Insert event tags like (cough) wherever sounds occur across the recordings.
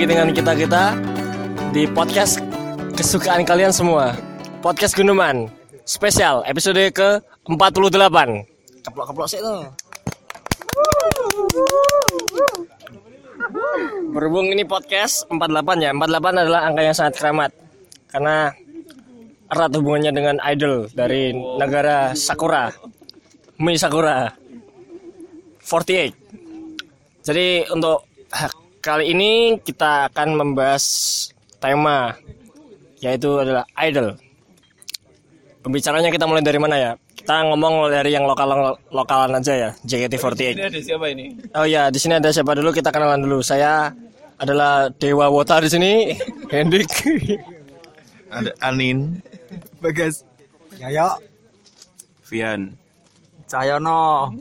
lagi dengan kita-kita di podcast kesukaan kalian semua. Podcast Gunuman spesial episode ke-48. Keplok-keplok sih lo. Berhubung ini podcast 48 ya. 48 adalah angka yang sangat keramat. Karena erat hubungannya dengan idol dari negara Sakura. Mi Sakura. 48. Jadi untuk kali ini kita akan membahas tema yaitu adalah idol. Pembicaranya kita mulai dari mana ya? Kita ngomong dari yang lokal lokalan aja ya, JKT48. Ini ada siapa ini? Oh ya, di sini ada siapa dulu? Kita kenalan dulu. Saya adalah Dewa Wota di sini, (laughs) Hendrik. Ada Anin, Bagas. Yayo. Vian. Cahyono.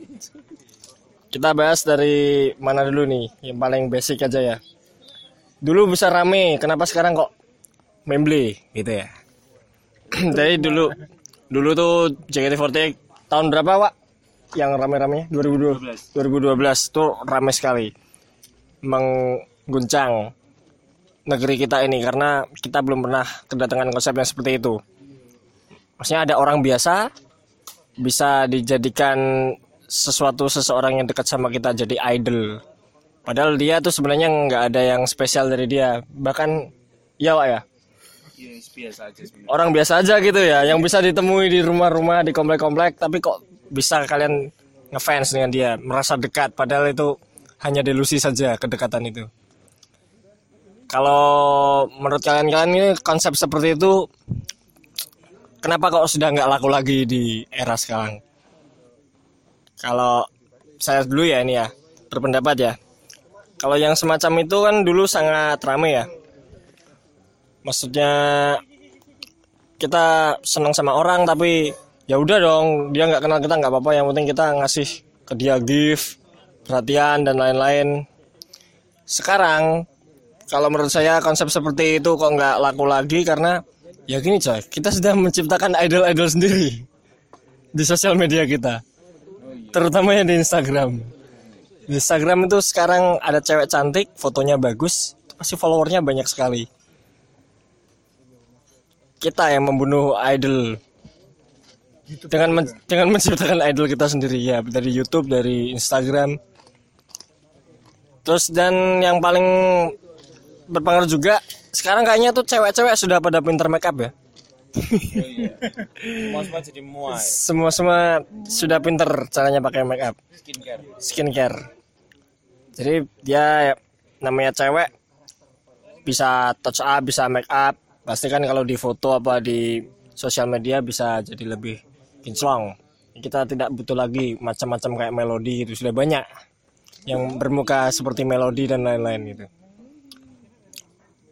Kita bahas dari mana dulu nih? Yang paling basic aja ya. Dulu bisa rame, kenapa sekarang kok memble gitu ya? (clears throat) Jadi dulu dulu tuh JKT48 tahun berapa, Pak? Yang rame-ramenya 2012. 2012 tuh rame sekali. Mengguncang negeri kita ini karena kita belum pernah kedatangan konsep yang seperti itu. Maksudnya ada orang biasa bisa dijadikan sesuatu seseorang yang dekat sama kita jadi idol. Padahal dia tuh sebenarnya nggak ada yang spesial dari dia. Bahkan ya Pak ya. biasa aja. Orang biasa aja gitu ya, yang bisa ditemui di rumah-rumah, di komplek-komplek, tapi kok bisa kalian ngefans dengan dia, merasa dekat, padahal itu hanya delusi saja kedekatan itu. Kalau menurut kalian-kalian ini konsep seperti itu, kenapa kok sudah nggak laku lagi di era sekarang? Kalau saya dulu ya ini ya, berpendapat ya. Kalau yang semacam itu kan dulu sangat ramai ya. Maksudnya kita senang sama orang tapi ya udah dong dia nggak kenal kita nggak apa-apa yang penting kita ngasih ke dia gift perhatian dan lain-lain sekarang kalau menurut saya konsep seperti itu kok nggak laku lagi karena ya gini coy kita sudah menciptakan idol-idol sendiri di sosial media kita terutama yang di Instagram. Di Instagram itu sekarang ada cewek cantik fotonya bagus pasti followernya banyak sekali. Kita yang membunuh idol. Dengan men- dengan menciptakan idol kita sendiri ya. Dari YouTube dari Instagram. Terus dan yang paling berpengaruh juga sekarang kayaknya tuh cewek-cewek sudah pada pinter make up ya Semua semua jadi muai. semua semua sudah pinter caranya pakai make up. Skincare. skincare. Jadi dia namanya cewek bisa touch up bisa make up. Pasti kan kalau di foto apa di sosial media bisa jadi lebih kinclong. Kita tidak butuh lagi macam-macam kayak melodi gitu sudah banyak yang bermuka seperti melodi dan lain-lain gitu.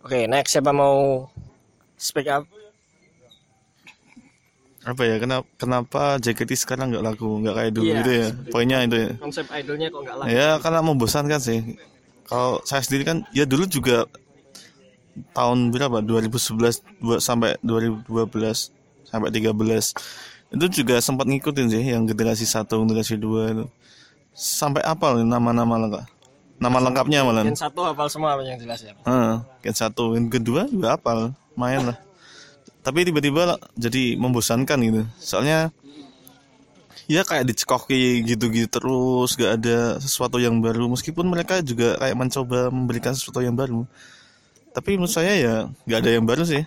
Oke next siapa mau speak up apa ya kenapa kenapa JKT sekarang nggak laku nggak kayak dulu Iya, gitu ya? poinnya itu ya. konsep idolnya kok nggak laku. Ya karena membosankan sih. Kalau saya sendiri kan ya dulu juga tahun berapa? 2011 dua- sampai 2012 sampai 13 itu juga sempat ngikutin sih yang generasi satu generasi dua itu. Sampai apal nama-nama lengkap? Nama lengkapnya malah. Yang satu hafal semua yang jelas ya. Heeh, yang satu. Yang kedua juga apal. Main lah tapi tiba-tiba jadi membosankan gitu. Soalnya ya kayak dicekoki gitu-gitu terus gak ada sesuatu yang baru. Meskipun mereka juga kayak mencoba memberikan sesuatu yang baru. Tapi menurut saya ya gak ada yang baru sih.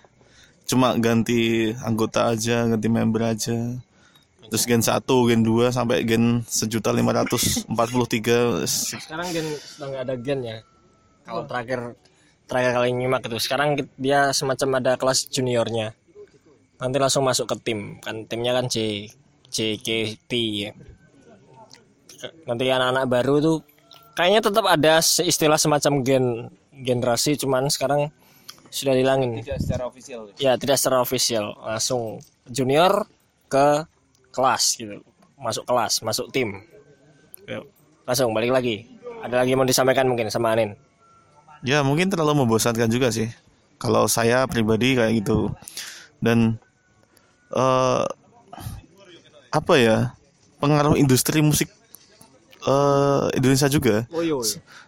Cuma ganti anggota aja ganti member aja. Terus gen 1, gen 2 sampai gen sejuta lima ratus empat puluh tiga. Sekarang gen sudah nggak ada gen ya. Kalau terakhir terakhir kali nyimak itu. Sekarang dia semacam ada kelas juniornya nanti langsung masuk ke tim. Kan timnya kan C JKT ya nanti anak-anak baru tuh kayaknya tetap ada se- istilah semacam gen generasi cuman sekarang sudah dihilangin. Tidak secara official. ya tidak secara official langsung junior ke kelas gitu. Masuk kelas masuk tim. Yuk, langsung balik lagi. Ada lagi yang mau disampaikan mungkin sama Anin? Ya mungkin terlalu membosankan juga sih. Kalau saya pribadi kayak gitu. Dan eh apa ya pengaruh industri musik eh, Indonesia juga. Oh iya.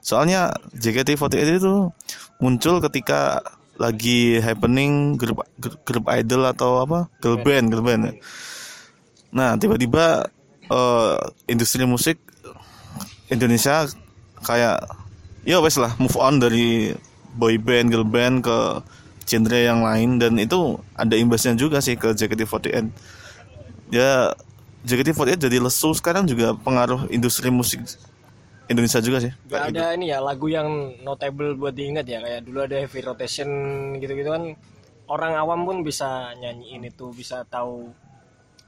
Soalnya JKT48 itu muncul ketika lagi happening grup grup, idol atau apa girl band girl band. Nah tiba-tiba eh, industri musik Indonesia kayak ya wes lah move on dari boy band girl band ke genre yang lain dan itu ada imbasnya juga sih ke JKT48 ya JKT48 jadi lesu sekarang juga pengaruh industri musik Indonesia juga sih. Gak ada ini ya lagu yang notable buat diingat ya kayak dulu ada heavy rotation gitu-gitu kan. Orang awam pun bisa nyanyiin itu bisa tahu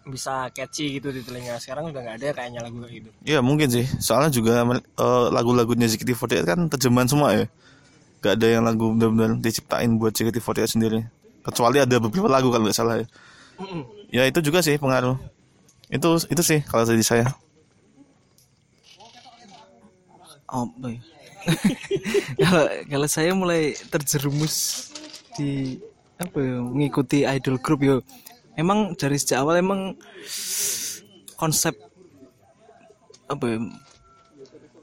bisa catchy gitu di telinga. Sekarang udah nggak ada kayaknya lagu kayak gitu. Ya mungkin sih, soalnya juga eh, lagu-lagunya JKT48 kan terjemahan semua ya. Gak ada yang lagu benar-benar diciptain buat JKT48 sendiri. Kecuali ada beberapa lagu kalau nggak salah ya. Ya itu juga sih pengaruh. Itu itu sih kalau dari saya. Oh, (laughs) kalau kalau saya mulai terjerumus di apa ya, mengikuti idol group yo. Emang dari sejak awal emang konsep apa ya,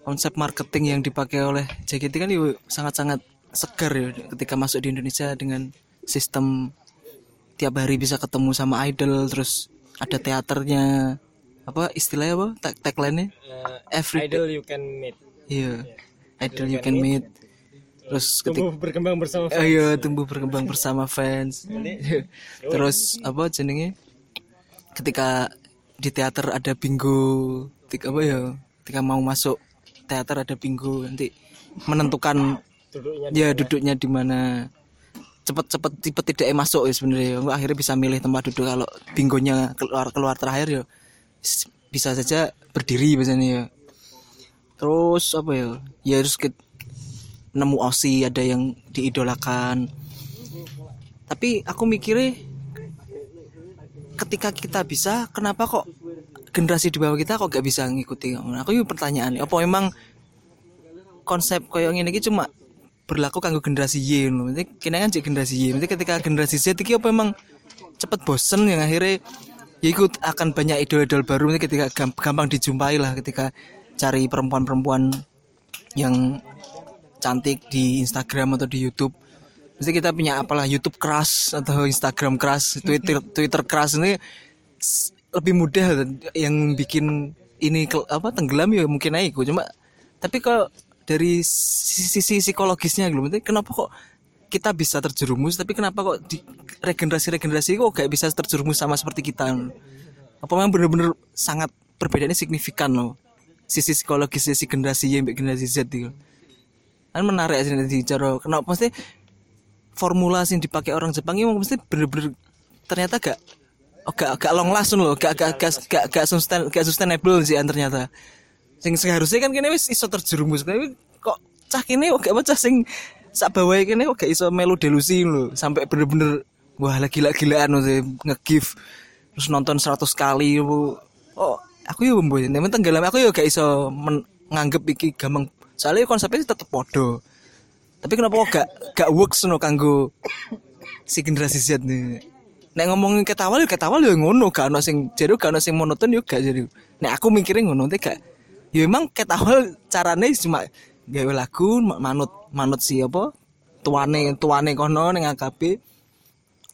konsep marketing yang dipakai oleh JKT kan yo sangat-sangat segar ya ketika masuk di Indonesia dengan sistem tiap hari bisa ketemu sama idol terus ada teaternya apa istilahnya apa tag tagline-nya Every- idol you can meet Iya. Idol you can meet. Terus ketika tumbuh berkembang bersama Oh iya, tumbuh berkembang bersama fans. (laughs) Terus apa jenenge? Ketika di teater ada bingo, ketika apa ya? Ketika mau masuk teater ada bingo nanti menentukan duduknya ya duduknya di mana? Cepet-cepet tipe tidak masuk ya sebenarnya. Akhirnya bisa milih tempat duduk kalau bingonya keluar keluar terakhir ya. Bisa saja berdiri biasanya ya. Terus apa ya? Ya harus ke nemu osi ada yang diidolakan. Tapi aku mikirnya ketika kita bisa kenapa kok generasi di bawah kita kok gak bisa ngikuti? Aku yuk pertanyaan apa memang konsep koyo ngene iki cuma berlaku kanggo generasi Y lho. Nanti kena kan cek generasi Y. Nanti ketika generasi Z iki apa memang cepet bosen yang akhirnya ya ikut akan banyak idol-idol baru nanti ketika gam- gampang dijumpai lah ketika cari perempuan-perempuan yang cantik di Instagram atau di YouTube. Mesti kita punya apalah YouTube keras atau Instagram keras, Twitter (laughs) Twitter keras ini lebih mudah yang bikin ini apa tenggelam ya mungkin gua. cuma tapi kalau dari sisi, psikologisnya gitu. Kenapa kok kita bisa terjerumus tapi kenapa kok di regenerasi regenerasi kok gak bisa terjerumus sama seperti kita? Apa memang bener-bener sangat perbedaannya signifikan loh. Sisi psikologis sisi generasi Y sampai generasi Z itu. Kan menarik sih di cara kenapa mesti formula yang dipakai orang Jepang ini mesti bener-bener ternyata gak oh, gak gak long last loh gak gak gak gak, gak, sustain, gak sustainable sih ternyata sing seharusnya kan kene wis iso terjerumus. Tapi kok cah kene kok gak cah sing sak bawahe kene gak iso melu delusi lho. Sampai bener-bener wah lagi gila-gilaan sih nge-give. Terus nonton 100 kali bu oh aku yo mbok nek tenggelam aku yo gak iso nganggep iki gampang. Soalnya konsepnya tetep podo tapi kenapa kok gak gak works no kanggo si generasi Z nih nek ngomongin ketawal ya ketawal ya ngono. Gak ono sing jadi gak ono sing monoton yo gak jadi nek aku mikirin ngono teh gak ya emang ketawal carane cuma gawe lagu ma- manut manut si apa tuane tuane kono ning AKB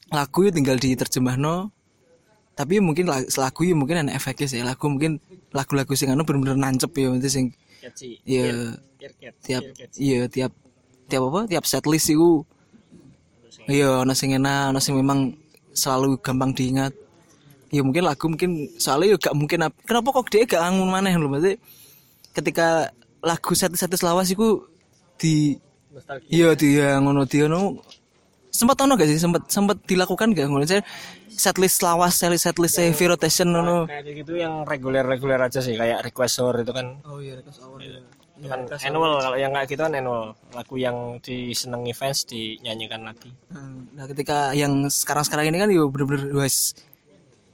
lagu ya tinggal diterjemahno. Tapi mungkin la- lagu ya mungkin ana efeknya sih. Lagu mungkin lagu-lagu sing anu bener-bener nancep ya nanti sing ya tiap iya tiap tiap apa tiap setlist itu iya ono sing enak ono sing memang selalu gampang diingat. Ya mungkin lagu mungkin soalnya ya gak mungkin ap- kenapa kok dia gak ngangun maneh lho berarti ketika lagu setlist lawas itu di nostalgia. iya dia ngono dia no sempat ono gak sih? Sempat sempat dilakukan gak? Ngono saya setlist lawas setlist setlist heavy rotation ngono. Kayak gitu yang reguler reguler aja sih kayak request Or itu kan. Oh iya request awal kan annual kalau yang kayak gitu kan annual. Lagu yang disenangi fans dinyanyikan lagi. Nah, ketika yang sekarang-sekarang ini kan yo bener-bener wes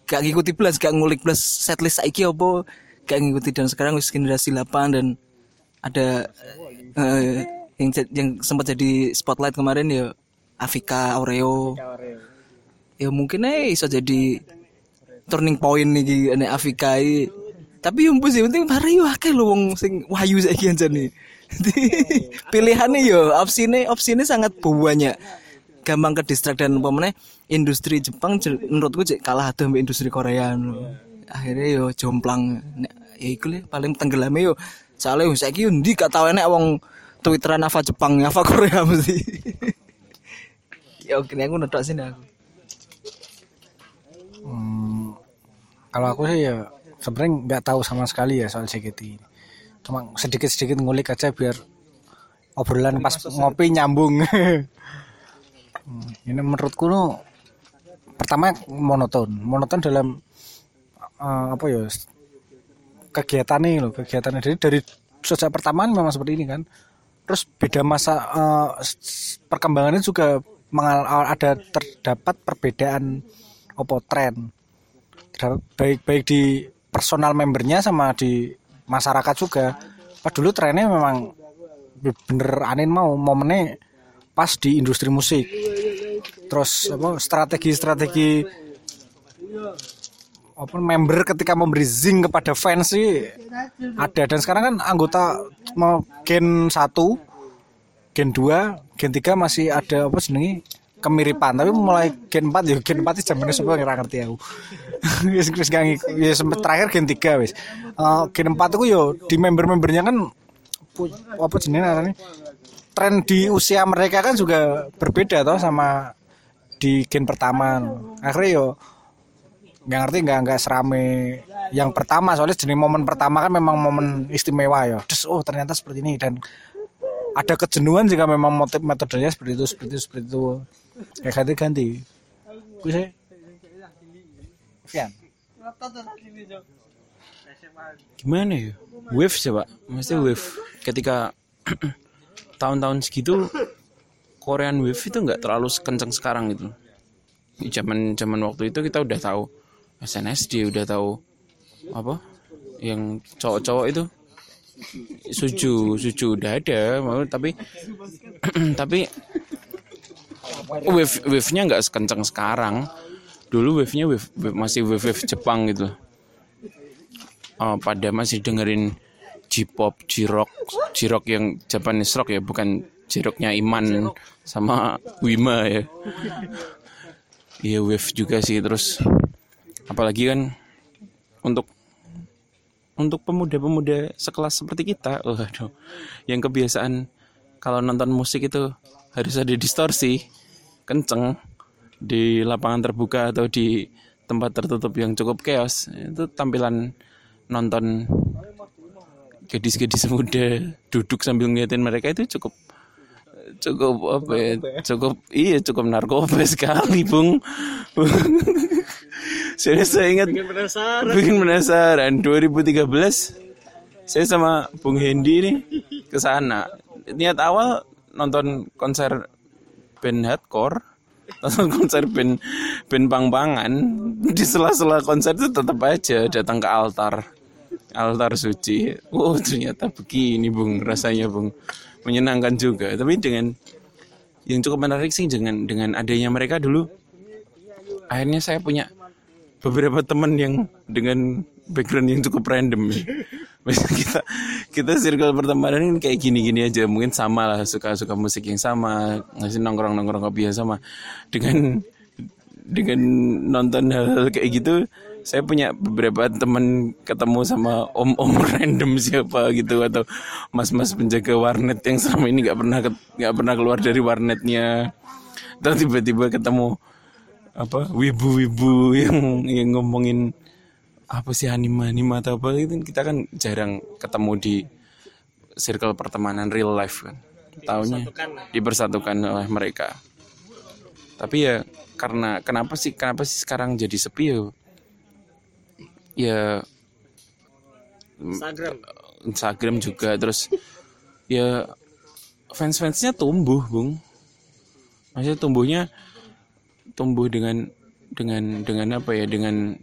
gak ngikuti plus, gak ngulik plus setlist saiki apa gak ngikuti dan sekarang wis generasi 8 dan ada eh, yang yang sempat jadi spotlight kemarin ya Afika Aureo. Ya mungkin aja bisa jadi turning point nih nek Afika tapi yang sih penting mari yo akeh lho wong sing wahyu saiki anjane (laughs) pilihannya yo opsine opsine sangat banyak gampang ke distrak dan umpamanya industri Jepang je- menurutku cek kalah sama industri Korea. Akhirnya yo jomplang Nek, ya iku le, paling tenggelamnya yo. Soalnya yo saiki ndi gak tau enek wong twitteran apa Jepang apa Korea mesti. (laughs) Ya oke aku nedok sini aku. Hmm, kalau aku sih ya sebenarnya nggak tahu sama sekali ya soal JKT ini. Cuma sedikit-sedikit ngulik aja biar obrolan pas ngopi nyambung. (laughs) Hmm, ini menurutku no, pertama monoton, monoton dalam eh, apa ya kegiatannya loh, kegiatannya. Jadi dari sejak pertama memang seperti ini kan. Terus beda masa eh, s- perkembangannya juga mengal- ada terdapat perbedaan opo tren baik baik di personal membernya sama di masyarakat juga. Pas dulu trennya memang bener anin mau momennya pas di industri musik. Terus apa strategi-strategi apa member ketika memberi zing kepada fans sih ada. Dan sekarang kan anggota mau gen 1 gen 2 gen 3 masih ada apa jenenge kemiripan. Tapi mulai gen 4 ya gen 4 itu zamannya sebenarnya nggak ngerti aku. (laughs) Wis wis ya sempet terakhir gen 3 wis. Eh, gen 4 itu yo di member-membernya kan apa jenenge namanya? Tren di usia mereka kan juga berbeda toh sama di gen pertama. Akhirnya yo nggak ngerti nggak nggak serame yang pertama. Soalnya jenis momen pertama kan memang momen istimewa ya. Terus oh ternyata seperti ini. Dan ada kejenuhan jika memang motif metodenya seperti itu seperti itu seperti itu. Kayak ganti ganti. Gue sih. Gimana ya? Wave coba mesti wave. Ketika (clears throat) tahun-tahun segitu Korean wave itu nggak terlalu kenceng sekarang gitu. Di zaman zaman waktu itu kita udah tahu SNSD udah tahu apa? Yang cowok-cowok itu. Suju suju udah ada mau tapi (clears throat) tapi wave wave nya nggak sekencang sekarang. Dulu wave nya wave, wave- masih wave wave Jepang gitu. Uh, pada masih dengerin J-pop, J-rock, J-rock yang Japanese rock ya, bukan J-rocknya Iman sama Wima ya. Iya wave juga sih terus apalagi kan untuk untuk pemuda-pemuda sekelas seperti kita, oh aduh, yang kebiasaan kalau nonton musik itu harus ada distorsi kenceng di lapangan terbuka atau di tempat tertutup yang cukup chaos. Itu tampilan nonton gadis-gadis muda duduk sambil ngeliatin mereka itu cukup cukup apa ya? cukup iya cukup narkoba (laughs) sekali bung saya saya ingat bikin penasaran. Bikin penasaran. 2013 saya sama Bung Hendy nih ke sana. Niat awal nonton konser band hardcore nonton konser band band pang-pangan. Di sela-sela konser itu tetap aja datang ke altar. Altar suci. Oh ternyata begini bung. Rasanya bung. Menyenangkan juga. Tapi dengan yang cukup menarik sih dengan dengan adanya mereka dulu akhirnya saya punya beberapa teman yang dengan background yang cukup random ya. Kita kita circle pertemanan ini kayak gini-gini aja. Mungkin sama lah suka-suka musik yang sama ngasih nongkrong-nongkrong kopi yang sama. Dengan dengan nonton hal kayak gitu saya punya beberapa teman ketemu sama om-om (laughs) random siapa gitu atau mas-mas penjaga warnet yang selama ini nggak pernah nggak pernah keluar dari warnetnya. Terus tiba-tiba ketemu apa wibu-wibu (laughs) yang yang ngomongin apa sih anime anime atau apa itu kita kan jarang ketemu di circle pertemanan real life kan. Tahunya dipersatukan oleh mereka. Tapi ya karena kenapa sih kenapa sih sekarang jadi sepi ya? Ya Instagram. Instagram juga terus ya fans-fansnya tumbuh bung. Maksudnya tumbuhnya tumbuh dengan dengan dengan apa ya dengan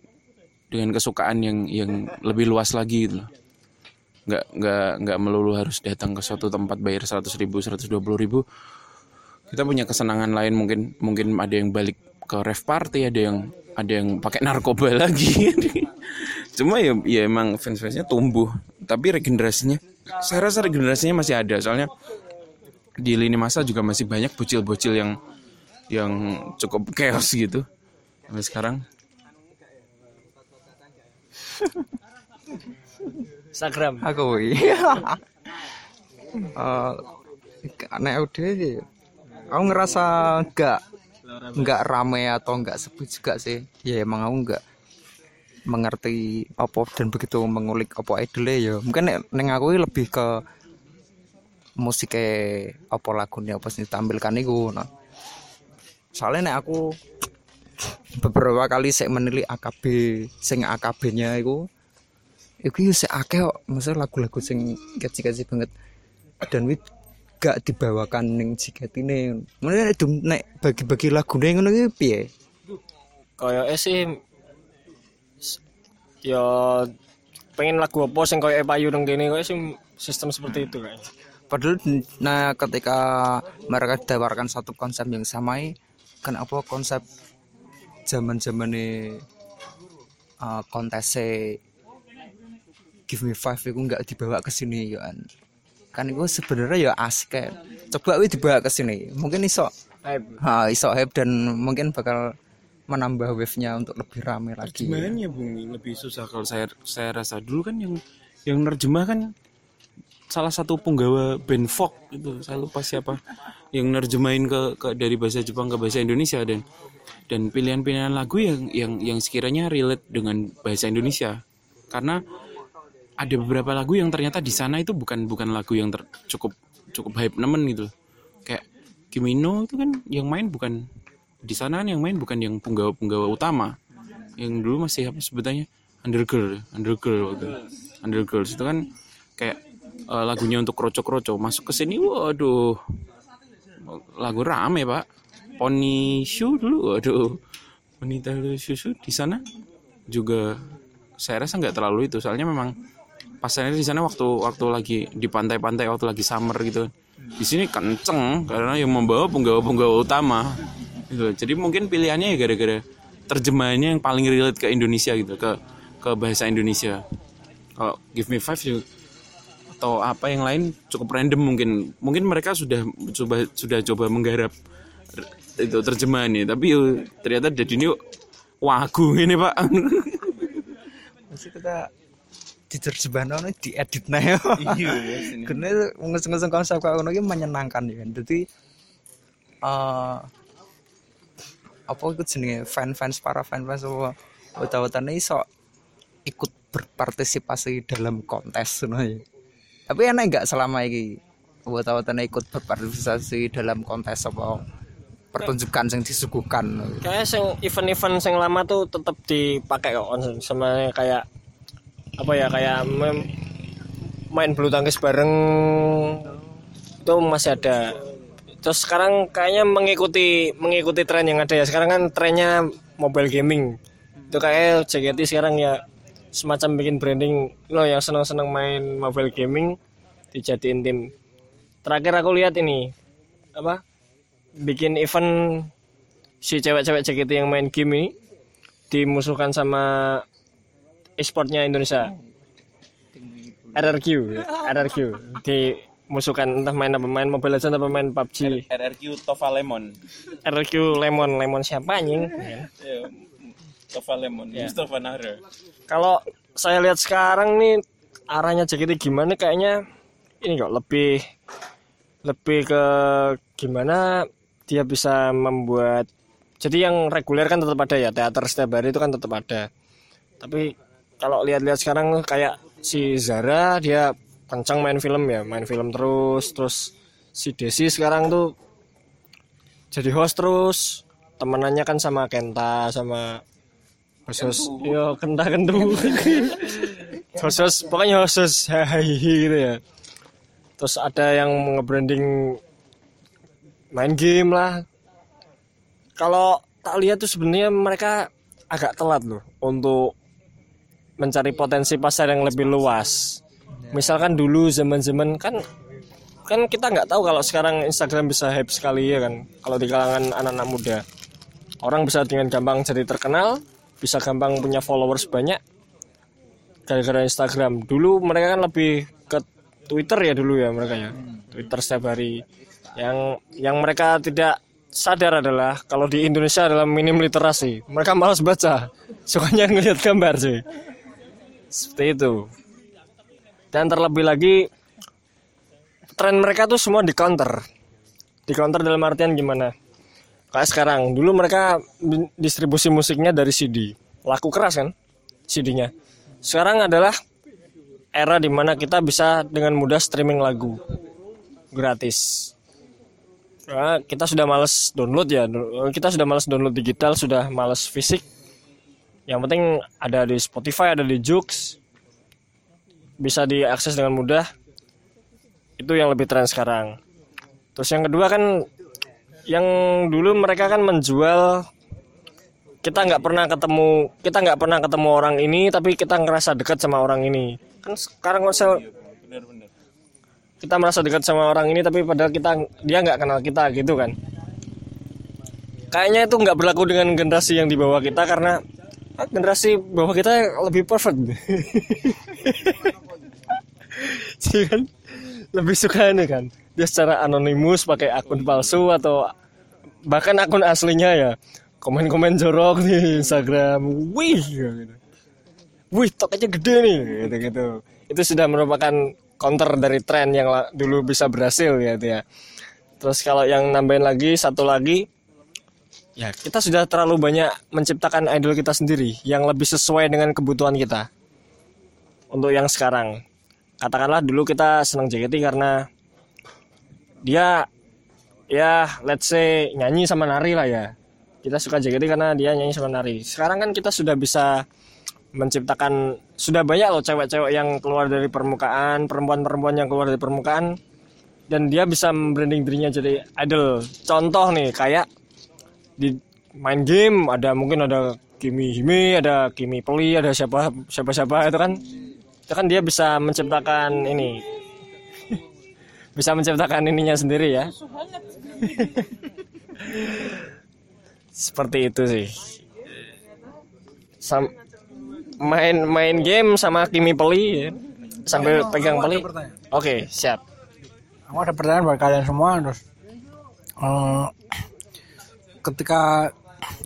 dengan kesukaan yang yang lebih luas lagi gitu loh. Nggak nggak nggak melulu harus datang ke suatu tempat bayar 100 ribu 120 ribu. Kita punya kesenangan lain mungkin mungkin ada yang balik ke rave party ada yang ada yang pakai narkoba (laughs) lagi. Cuma ya ya emang fans fansnya tumbuh. Tapi regenerasinya saya rasa regenerasinya masih ada. Soalnya di lini masa juga masih banyak bocil-bocil yang yang cukup chaos gitu. Sampai sekarang. Instagram. Aku iya. (laughs) Eh, nek udah sih aku ngerasa enggak enggak rame atau enggak sepi juga sih. Ya emang aku enggak mengerti apa dan begitu mengulik apa idolnya ya. Mungkin nek neng aku lebih ke musiknya apa lagunya apa sih ditampilkan itu nah. Soalnya nek aku beberapa kali saya menilik AKB sing AKB nya itu itu ya sik akeh kok. Maksudnya lagu-lagu sing kecil-kecil banget. Dan wit gak dibawakan ning jiket ini mana nek bagi-bagi lagu ngono iki piye? Kayak sih ya pengen lagu apa sing koyo payu nang kene koyo sih sistem seperti itu kayaknya. Padahal nah ketika mereka ditawarkan satu konsep yang sama kan apa konsep zaman zaman uh, kontese Give Me Five itu nggak dibawa ke sini ya kan. Kan itu sebenarnya ya asik kan coba itu dibawa ke sini. Mungkin iso ha, iso hype dan mungkin bakal menambah wave-nya untuk lebih rame lagi. Gimana ya Bung? Lebih susah kalau saya saya rasa. Dulu kan yang yang nerjemah kan salah satu penggawa band folk itu saya lupa siapa. Yang nerjemahin ke, ke dari bahasa Jepang ke bahasa Indonesia dan dan pilihan-pilihan lagu yang yang yang sekiranya relate dengan bahasa Indonesia. Karena ada beberapa lagu yang ternyata di sana itu bukan bukan lagu yang ter- cukup cukup hype nemen gitu. Kayak Kimino itu kan yang main bukan di sana kan yang main bukan yang penggawa-penggawa utama. Yang dulu masih apa sebutannya? Undergirl undergirl waktu undergirls itu kan kayak eh, lagunya untuk kroco-kroco masuk ke sini waduh. Lagu rame pak. Pony shoe dulu waduh. Wanita susu di sana. Juga saya rasa nggak terlalu itu. Soalnya memang pasarnya di sana waktu waktu lagi di pantai-pantai waktu lagi summer gitu. Di sini kenceng karena yang membawa penggawa-penggawa utama. Gitu. Jadi mungkin pilihannya ya gara-gara terjemahannya yang paling relate ke Indonesia gitu ke ke bahasa Indonesia. Kalau Give Me Five juga atau apa yang lain cukup random mungkin mungkin mereka sudah coba sudah coba menggarap itu terjemahannya tapi yuk, ternyata jadi ini wagu ini pak Mesti kita diterjemahkan diedit nah ya. iya (laughs) Karena ngusung-ngusung konsep ngono iki menyenangkan ya. Jadi eh apa itu jenenge fan-fans para fan-fans apa wata-watane iso ikut berpartisipasi dalam kontes ngono ya. Tapi enak enggak selama ini wata-watane ikut berpartisipasi dalam kontes apa pertunjukan yang disuguhkan Kayak sing event-event sing lama tuh tetap dipakai kok sama kayak apa ya kayak mem- main bulu tangkis bareng itu masih ada. Terus sekarang kayaknya mengikuti mengikuti tren yang ada ya. Sekarang kan trennya mobile gaming. Itu kayak JKT sekarang ya semacam bikin branding lo yang senang-senang main mobile gaming dijadiin tim. Terakhir aku lihat ini apa bikin event si cewek-cewek JKT yang main game ini dimusuhkan sama e-sportnya Indonesia. RRQ RRQ dimusuhkan entah main apa main Mobile Legends apa main PUBG RRQ Tova Lemon. RRQ Lemon Lemon siapa anjing Tova Lemon Mustafa Nahra. Kalau saya lihat sekarang nih arahnya JKT gimana kayaknya? Ini kok lebih lebih ke gimana dia bisa membuat jadi yang reguler kan tetap ada ya teater setiap hari itu kan tetap ada. Tapi kalau lihat-lihat sekarang kayak si Zara dia kencang main film ya main film terus terus si Desi sekarang tuh jadi host terus temenannya kan sama Kenta sama host yo kenta kentu host pokoknya host hahihi gitu ya. Terus ada yang nge-branding main game lah. Kalau tak lihat tuh sebenarnya mereka agak telat loh untuk mencari potensi pasar yang lebih luas. Misalkan dulu zaman-zaman kan kan kita nggak tahu kalau sekarang Instagram bisa hype sekali ya kan. Kalau di kalangan anak-anak muda. Orang bisa dengan gampang jadi terkenal bisa gampang punya followers banyak gara-gara Instagram. Dulu mereka kan lebih ke Twitter ya dulu ya mereka ya. Twitter setiap hari. Yang yang mereka tidak sadar adalah kalau di Indonesia adalah minim literasi. Mereka malas baca. (laughs) Sukanya ngeliat gambar sih. Seperti itu. Dan terlebih lagi tren mereka tuh semua di counter. Di counter dalam artian gimana kayak sekarang. Dulu mereka di- distribusi musiknya dari CD laku keras kan CD-nya sekarang adalah era di mana kita bisa dengan mudah streaming lagu. Gratis. Karena kita sudah males download ya. Kita sudah males download digital sudah males fisik. Yang penting ada di Spotify ada di Joox bisa diakses dengan mudah. Itu yang lebih tren sekarang. Terus yang kedua kan yang dulu mereka kan menjual kita nggak pernah ketemu kita nggak pernah ketemu orang ini tapi kita ngerasa dekat sama orang ini. Kan sekarang konsel kita merasa dekat sama orang ini tapi padahal kita dia nggak kenal kita gitu kan. Kayaknya itu nggak berlaku dengan generasi yang di bawah kita karena ah, generasi bawah kita lebih perfect. Jadi (laughs) kan? Lebih suka ini kan? Dia secara anonimus pakai akun palsu atau bahkan akun aslinya ya komen-komen jorok di Instagram. Wih gitu. wih toknya gede nih gitu gitu. Itu sudah merupakan counter dari tren yang dulu bisa berhasil ya itu ya. Terus kalau yang nambahin lagi satu lagi ya kita sudah terlalu banyak menciptakan idol kita sendiri yang lebih sesuai dengan kebutuhan kita. Untuk yang sekarang. Katakanlah dulu kita senang JKT karena dia ya let's say nyanyi sama nari lah ya. Kita suka JKT karena dia nyanyi sama nari. Sekarang kan kita sudah bisa menciptakan sudah banyak loh cewek-cewek yang keluar dari permukaan perempuan-perempuan yang keluar dari permukaan dan dia bisa branding dirinya jadi idol. Contoh nih kayak di main game ada mungkin ada Kimi Hime ada Kimi Peli ada siapa siapa siapa itu kan. Itu kan dia bisa menciptakan ini. (laughs) Bisa menciptakan ininya sendiri ya seperti itu sih Sam main main game sama Kimi Peli ya. sambil pegang Peli oke siap Aku ada pertanyaan buat kalian semua terus eh, ketika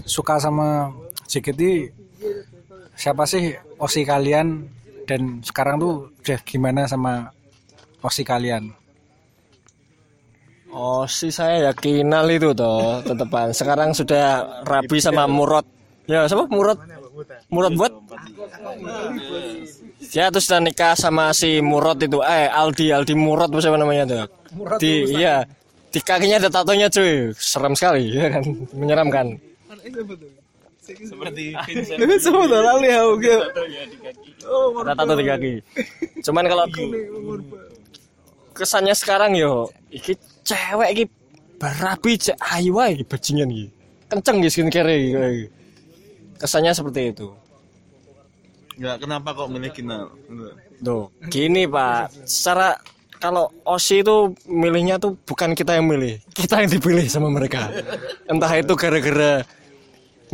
suka sama JKT siapa sih osi kalian dan sekarang tuh udah gimana sama osi kalian? Oh sih saya yakinal itu toh tetepan. Sekarang sudah rapi sama Murad. Ya siapa Murad? Murad buat? Ya terus sudah nikah sama si Murad itu. Eh Aldi Aldi Murad apa namanya tuh? Di iya di kakinya ada tatonya cuy. Serem sekali (laughs) ya kan, menyeramkan. Seperti Vincent. (laughs) Ada tato di kaki. Cuman kalau kesannya sekarang yo, iki cewek iki berapi cek ayu wae iki bajingan iki. Kenceng iki skincare iki. Kesannya seperti itu. Enggak, kenapa kok milih Kinal? Tuh, gini Pak, secara kalau Osi itu milihnya tuh bukan kita yang milih, kita yang dipilih sama mereka. Entah itu gara-gara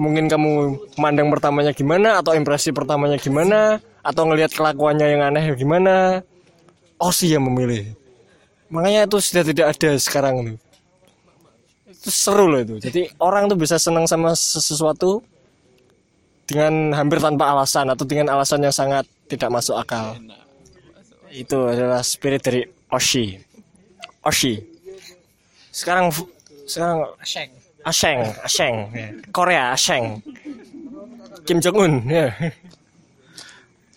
mungkin kamu mandang pertamanya gimana atau impresi pertamanya gimana atau ngelihat kelakuannya yang aneh gimana. Osi yang memilih. Makanya itu sudah tidak ada sekarang itu. Itu seru loh itu. Jadi orang tuh bisa senang sama sesuatu dengan hampir tanpa alasan atau dengan alasan yang sangat tidak masuk akal. Itu adalah spirit dari Oshi. Oshi. Sekarang sekarang Asheng. Asheng, Asheng. ya. Korea Asheng. Kim Jong Un ya.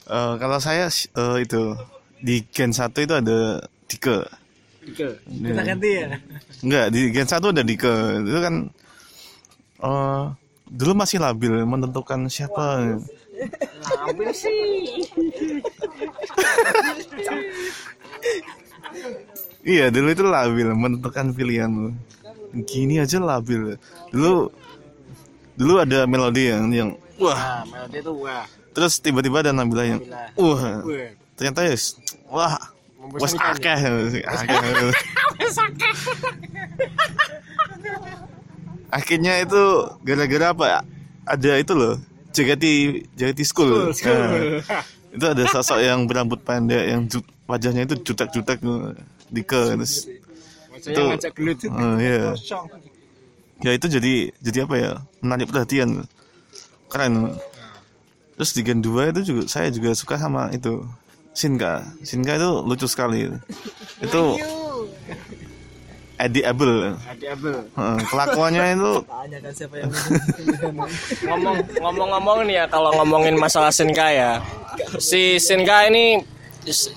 Eh, kalau saya eh, itu di Gen 1 itu ada Dike. Kita ganti ya. Enggak, di Gen 1 ada Dike. Itu kan eh dulu masih labil menentukan siapa. Iya, dulu itu labil menentukan pilihan lu. Gini aja labil. Dulu dulu ada melodi yang yang wah, melodi itu wah. terus tiba-tiba ada Nabila yang wah. Ternyata ya wah, wes akeh akeh. Akhirnya itu gara-gara apa? Ada itu loh, JKT JKT School. Nah, itu ada sosok yang berambut pendek yang wajahnya itu jutek-jutek tuh, Dike terus itu oh, iya. ya itu jadi jadi apa ya? Menarik perhatian. Keren. Terus di Gen 2 itu juga saya juga suka sama itu Shinka Shinka itu lucu sekali. Itu edible. Heeh, kelakuannya itu siapa yang (laughs) ngomong ngomong-ngomong nih ya kalau ngomongin masalah Shinka ya. Si Shinka ini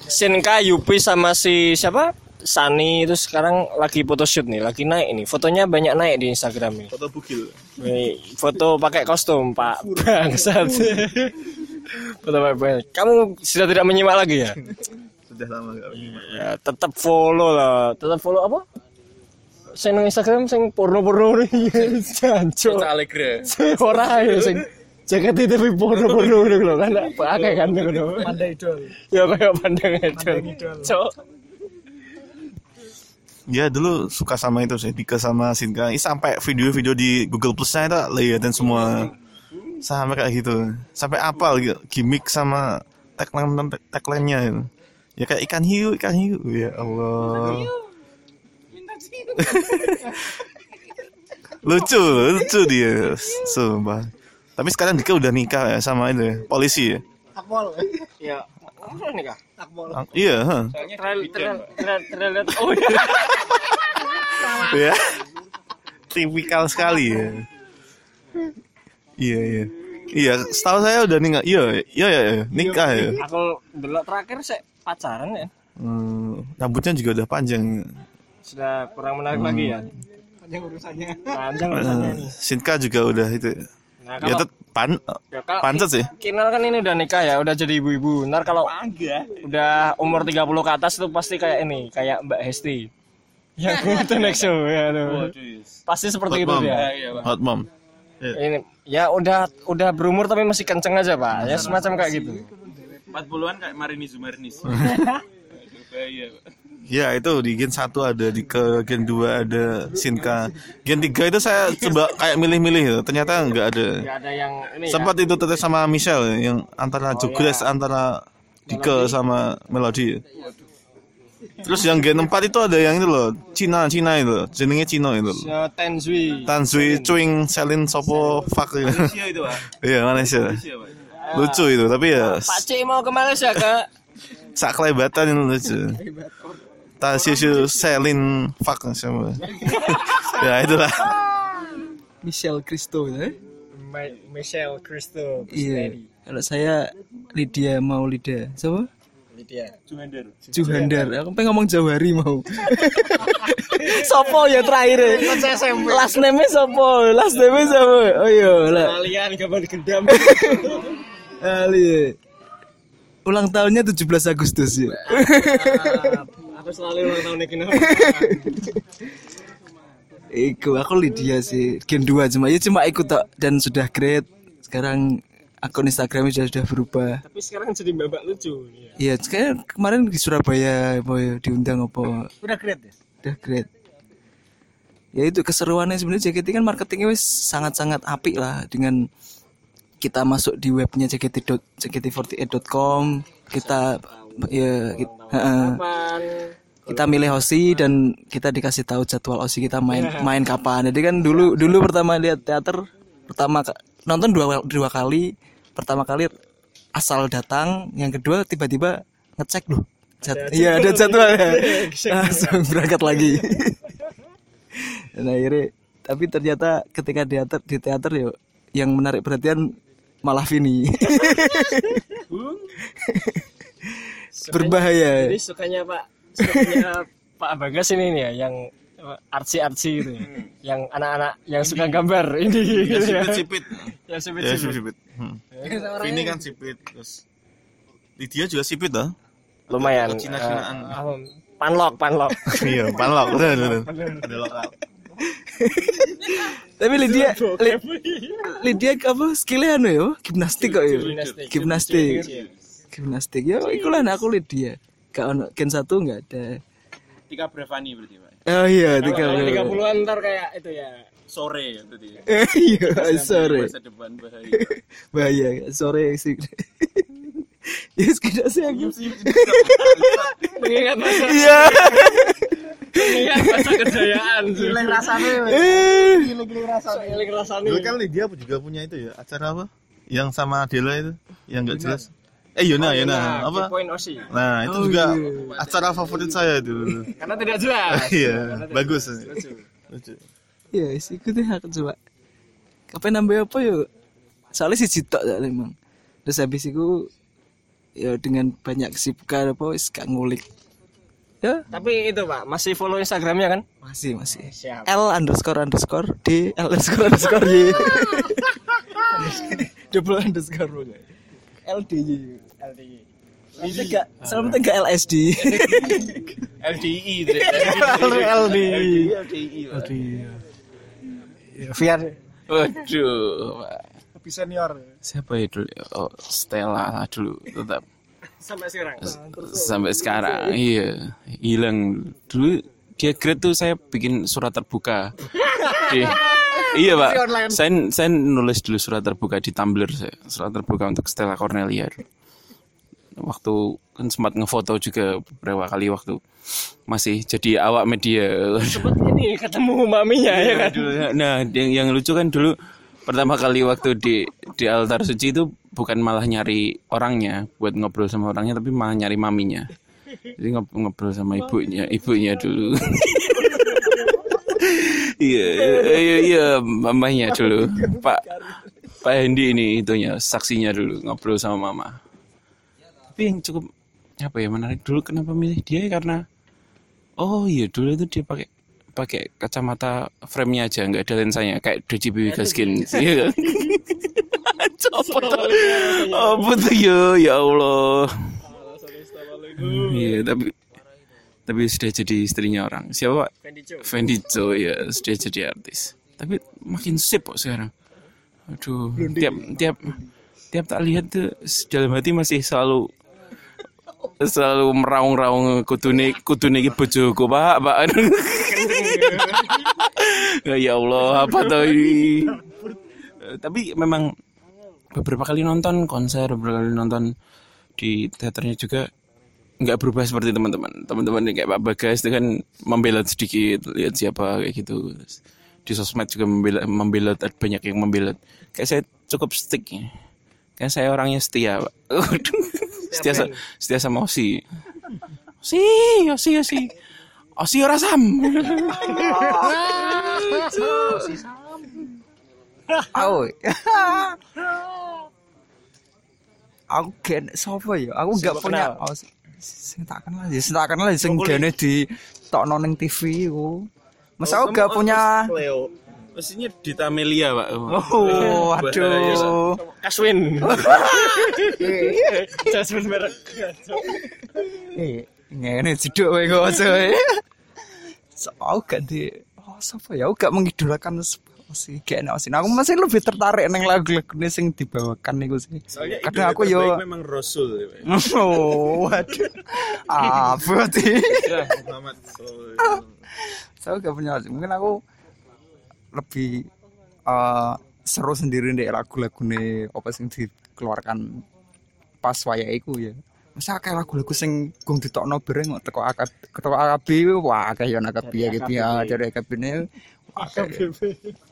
Shinka Yupi sama si siapa? Sani itu sekarang lagi photoshoot nih lagi naik ini fotonya banyak naik di Instagram nih. Foto bugil. Nih, foto pakai kostum Pak. Bangsat (laughs) baju. kamu sudah tidak menyimak lagi ya? (laughs) Sudah lama gak ya tetap follow lah. Tetap follow apa? Saya nang Instagram sing porno-porno nih (laughs) jancuk. Allegra. ora ya sing jaket itu tapi porno-porno ngono lho. Kan pakai kan ngono. Pandai idol. Ya kayak pandang itu cok. Ya dulu suka sama itu sih Dika sama Sinka. Ih, sampai video-video di Google Plus-nya itu liatin semua sampai kayak gitu. Sampai apal gitu gimmick sama tagline tagline-nya itu. ya kayak ikan hiu ikan hiu. Ya Allah. (laughs) Lucu lucu dia. Sumpah. Tapi sekarang Dika udah nikah ya sama itu ya, polisi ya? Ya apa nih kak Ah, iya huh. trail trail trail oh iya. (laughs) Ya. Tipikal sekali ya iya iya. Iya setahu saya udah nikah iya iya iya iya, nikah ya aku dulu terakhir saya pacaran ya. Hmm, rambutnya juga udah panjang. Sudah kurang menarik lagi ya? Panjang urusannya. Panjang urusannya. Eh, Sinka juga udah itu. Nah ya kalau tet pan ya, kalau pantas sih. Kinal kan ini udah nikah ya, udah jadi ibu-ibu. Ntar kalau udah umur 30 ke atas itu pasti kayak ini, kayak Mbak Hesti. Yang (laughs) itu next show ya tuh. Pasti seperti itu mom. dia. hot mom. Ini ya udah udah berumur tapi masih kenceng aja, Pak. Ya semacam kayak gitu. 40-an kayak Marini Zumarinis. (laughs) Pak. ya itu di gen 1 ada di ke gen 2 ada Sinka gen 3 itu saya coba kayak milih-milih gitu. ternyata nggak ada ada yang ini ya. sempat itu tetap sama Michelle yang antara Jogres antara Dika sama Melody terus yang gen 4 itu ada yang itu loh Cina Cina itu jenenge Cina itu loh. Ya, Tenzui. Tanzui Cuing Selin Sopo Fuck gitu. Iya itu, Pak. iya Malaysia Pak. lucu itu tapi ya Pak C mau ke Malaysia, Kak. sak kelebatan itu lucu Tanzui Selin Fuck sama (laughs) ya itulah Michelle Cristo ya Michelle Cristo. iya kalau saya Lydia Maulida siapa Lydia. Juhandar aku pengen ngomong Jawari mau. (laughs) Sopo ya terakhir Last name Sopo? Last name Sopo? Oh iya lah. Kalian kapan gendam? (laughs) Ali. Ulang tahunnya 17 Agustus ya. Aku selalu ulang tahun kenapa? Iku aku Lydia sih. Gen 2 cuma. Ya cuma ikut tok dan sudah great Sekarang akun Instagramnya sudah sudah berubah Tapi sekarang jadi babak lucu. Ya. Iya sekarang kemarin di Surabaya boy diundang apa Udah great ya? udah great ya itu keseruannya sebenarnya JKT kan marketingnya wis sangat-sangat apik lah dengan kita masuk di webnya JKT JKT48.com kita ya kita, kita milih osi dan kita dikasih tahu jadwal osi kita main main kapan jadi kan dulu dulu pertama lihat teater pertama nonton dua dua kali pertama kali asal datang yang kedua tiba-tiba ngecek loh Jad- iya ada jadwal. ya. (laughs) Langsung berangkat lagi. Dan (laughs) akhirnya tapi ternyata ketika di teater di teater ya yang menarik perhatian malah Vini. (laughs) Berbahaya. Jadi sukanya Pak, sukanya Pak Bagas ini nih ya, yang artsy-artsy gitu ya. Yang anak-anak yang suka gambar. Ini. gitu ya. sipit. Sipit ya sipit. sipit. Hmm. ini kan sipit terus Lydia juga sipit lah Lumayan. Cina-cinaan. eh, apa, panlok, panlok. (laughs) iya panlok. Bener, bener. ada lokal. (laughs) Tapi Lydia Lydia apa? Skillnya anu ya gimnastik kok ya? Gimnastik. gimnastik. Gimnastik. Ya ikulah aku Lydia. Gak ono gen satu nggak ada Tika Brevani berarti, Pak. oh iya tiga Kalau 30-an ntar kayak itu ya. Sore berarti. ya. iya sore Masa depan bahaya. bahaya sore sih (laughs) Yes, tidak sih aku. (laughs) Mengingat masa Iya. mengingat masa kejayaan. Giling rasanya. Giling rasanya. Giling rasanya. Dulu kan dia juga punya itu ya acara apa? Yang sama Adela itu, yang nggak jelas. Eh Yona, Yona, apa? Point Osi. Nah itu juga acara favorit saya itu. (laughs) Karena tidak jelas. (laughs) Iya, bagus. Lucu. Iya, yes, ikutin aku coba. Kapan nambah apa yuk? Soalnya sih jitok soalnya emang. Terus habis itu ya dengan banyak kesibukan apa wis gak ngulik. Ya, Tapi itu Pak, masih follow Instagramnya kan? masih masih. Siap. L underscore underscore D L underscore underscore Y. (laughs) Double underscore. L D Y. LDI. Itu gak, selalu penting gak LSD. LDI LD. LDI. Ya, Via Waduh. Lebih senior. Siapa ya dulu? Oh, Stella lah dulu tetap Sampai sekarang. sampai sekarang. Iya, hilang dulu dia grade tuh saya bikin surat terbuka. (laughs) Di, iya pak, saya saya nulis dulu surat terbuka di Tumblr saya, surat terbuka untuk Stella Cornelia. Waktu kan sempat ngefoto juga beberapa kali waktu masih jadi awak media. Ini ketemu maminya ya kan? dulu nah yang, yang lucu kan dulu pertama kali waktu di di altar suci itu bukan malah nyari orangnya buat ngobrol sama orangnya tapi malah nyari maminya. Jadi ngob- ngobrol sama ibunya ibunya dulu. (laughs) Iya iya iya mamanya dulu. Pak pak Hendy ini itunya saksinya dulu ngobrol sama mama tapi yang cukup apa ya menarik dulu kenapa milih dia karena oh iya dulu itu dia pakai pakai kacamata frame-nya aja nggak ada lensanya kayak DJP Gaskin. iya. Kan? (laughs) Coba tuh. apa tuh ya ya Allah. Iya tapi tapi sudah jadi istrinya orang. Siapa? Pak? Fendi Cho ya sudah jadi artis. Tapi makin sip kok sekarang. Aduh tiap tiap tiap tak lihat tuh dalam hati masih selalu selalu meraung-raung kudune kudune iki bojoku Pak Pak. (laughs) Ya Allah apa tuh tapi memang beberapa kali nonton konser beberapa kali nonton di teaternya juga nggak berubah seperti teman-teman. Teman-teman kayak Pak Bagas itu kan membela sedikit lihat siapa kayak gitu. Di sosmed juga membela membela banyak yang membela. Kayak saya cukup stick ya kayak saya orangnya setia Pak (laughs) setia sa- setia sama Osi. Osi Osi Osi. Osi ora sam. Aku. aku gen sapa ya? Aku enggak punya oh, s- sing tak kenal ya, sing tak kenal ya sing gene di tokno ning TV iku. Masa aku enggak punya Mestinya Dita Melia Pak Oh, aduh. Kaswin. (laughs) Jasmine merek. Eh, ngene jeduk kowe kok. So, aku gak di oh sapa ya? Aku gak mengidolakan sih gak enak sih. Aku masih lebih tertarik neng lagu-lagu sing dibawakan niku sih. Kadang aku yo memang Rasul (laughs) Oh, waduh. Apa sih? Muhammad (laughs) Saya gak punya mungkin aku lebih eh, seru sendiri deh lagu-lagu nih apa sing dikeluarkan pas waya iku ya. Masa kayak lagu-lagu sing gung ditokno bareng kok teko akab teko AKB wah kayak yo AKB ya gitu ya dari AKB ini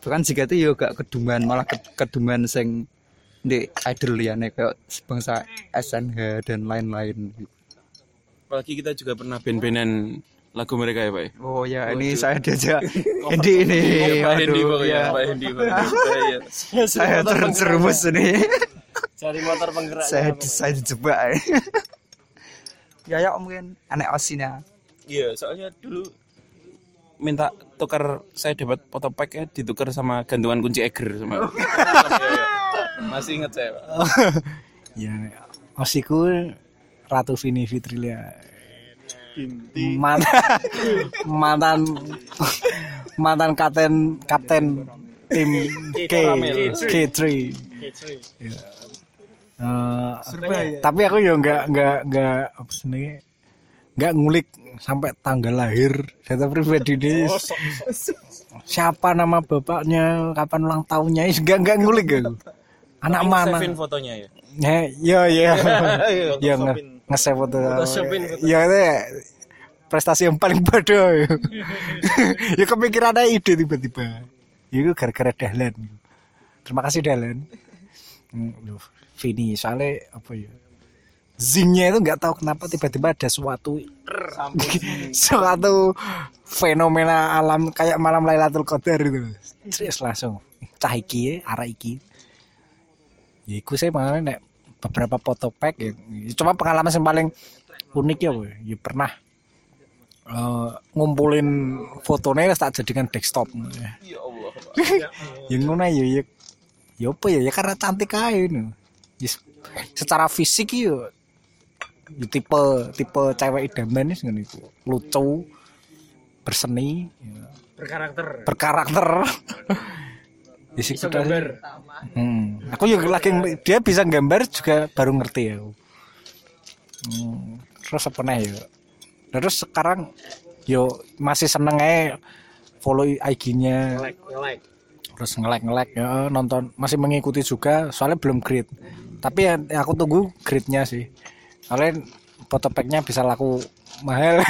bahkan jika itu yo gak keduman malah ke- keduman sing di idol liane kayak sebangsa SNH dan lain-lain. Apalagi kita juga pernah band-bandan lagu mereka ya Pak ya? Oh ya, ini saya diajak (laughs) Hendi (laughs) ini. Pak Hendi pokoknya ya. Pak Pak. Iya. Saya terjerumus ini. Cari motor penggerak. saya saya dijebak. (laughs) ya ya mungkin aneh osina. Iya, soalnya dulu minta tukar saya dapat foto pack ya ditukar sama gantungan kunci Eger sama. Iya, iya. Masih ingat saya, Pak. Ya, osiku Ratu Vini Fitrilia. Mantan (laughs) mantan mantan kapten kapten tim K K3. Ya. Eh, tapi aku ya nggak nggak nggak apa sih nggak ngulik sampai tanggal lahir. Data pribadi ini. Siapa nama bapaknya? Kapan ulang tahunnya? Nggak nggak ngulik aku. Anak mana? Savin fotonya ya. ya ya ya ya nge nge-save foto. Ya itu ya, prestasi yang paling bodoh. (laughs) Ya, kepikiran ada ide tiba-tiba. Ya itu gara-gara Dahlan. Terima kasih Dahlan. Hmm, loh, Vini soalnya apa ya? Zingnya itu nggak tahu kenapa tiba-tiba ada suatu (laughs) suatu fenomena alam kayak malam Lailatul Qadar itu. Serius langsung. Cah iki ya, arah iki. Ya iku saya malah nek beberapa foto pack ya. Cuma pengalaman yang paling unik ya woy. ya pernah eh, ngumpulin fotonya tak jadikan desktop. Ya Allah. (laughs) Ya ngono ya ya. Ya apa ya? Ya karena cantik aja ini Ya, secara fisik ya ya tipe tipe cewek idaman sih ngono iku. Lucu berseni ya. berkarakter. Berkarakter (laughs) ya sih gambar. Hmm. aku juga lagi dia bisa gambar juga baru ngerti ya. Hmm. terus apa nih ya? Terus sekarang yo masih seneng aja follow IG-nya like terus ngelek ngelek ya nonton. Masih mengikuti juga soalnya belum grade. Tapi ya, ya aku tunggu grade-nya sih. Soalnya foto pack-nya bisa laku mahal.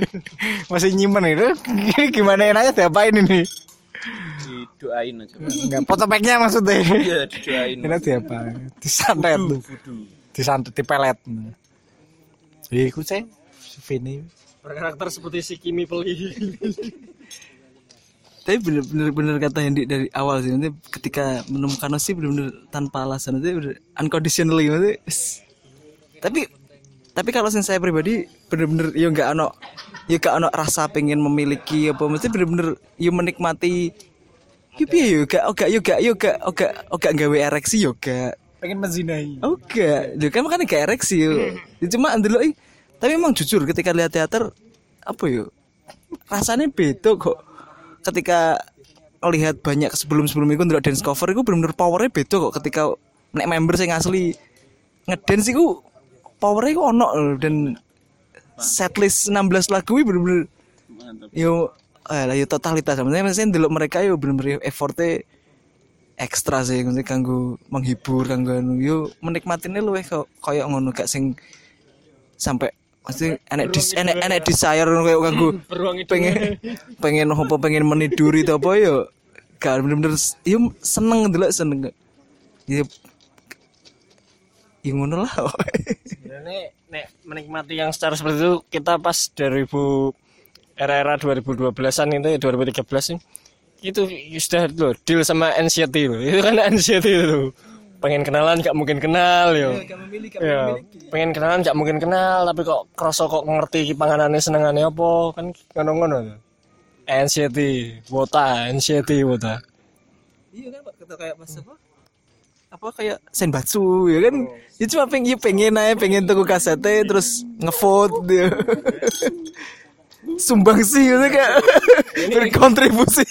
(laughs) Masih nyimpen itu. Ini (laughs) gimana enaknya diapain ini Didoain aja. enggak foto pack-nya maksudnya. Iya, didoain. ini diapa disantet. Disantet dipelet. Ya ikut saya Vini. Berkarakter seperti si Kimi Peli. Tapi bener-bener bener kata Hendy dari awal sih. Nanti ketika menemukan sih bener-bener tanpa alasan. Itu bener unconditionally nanti tapi tapi kalau sih saya pribadi bener-bener ya nggak ono ya nggak ono rasa pengen memiliki apa. Mesti bener-bener ya menikmati ya piye ya gak oga ya gak ya gak oga oga gawe ereksi ya gak pengen menzinai Oke, lu kan makanya kayak ereksi yo. Ya, Cuma dulu tapi emang jujur ketika lihat teater apa yo? Rasanya beda kok. Ketika lihat banyak sebelum-sebelum itu ndelok dance cover itu bener-bener powernya beda kok ketika nek member sing asli ngedance iku powernya iku ono lho, dan setlist 16 lagu itu bener-bener yo eh lah yo totalitas. Maksudnya maksudnya ndelok mereka yo bener-bener effortnya ekstra sih. Maksudnya kanggo menghibur kanggo anu yo menikmatinya luwih kok kayak ngono gak sing sampai pasti enek dis enek enek desire ngono kayak kanggo (laughs) pengen pengen apa pengen meniduri itu apa yo gak bener-bener yo seneng dulu seneng. Ya ya ngono lah (laughs) Sebenarnya nek menikmati yang secara seperti itu kita pas 2000 era-era 2012-an itu ya 2013 sih. Itu sudah loh deal sama NCT loh. Itu kan NCT itu. Pengen kenalan gak mungkin kenal yo. Ya, pengen kenalan gak mungkin kenal tapi kok kroso kok ngerti ki panganane senengane apa kan ngono-ngono tuh. NCT, Wota, NCT Wota. iya kan kata kayak pas apa apa kayak senbatsu ya kan ya cuma pengen ya pengen aja pengen tuku kasetnya terus ngevote dia (laughs) sumbang sih gitu kayak berkontribusi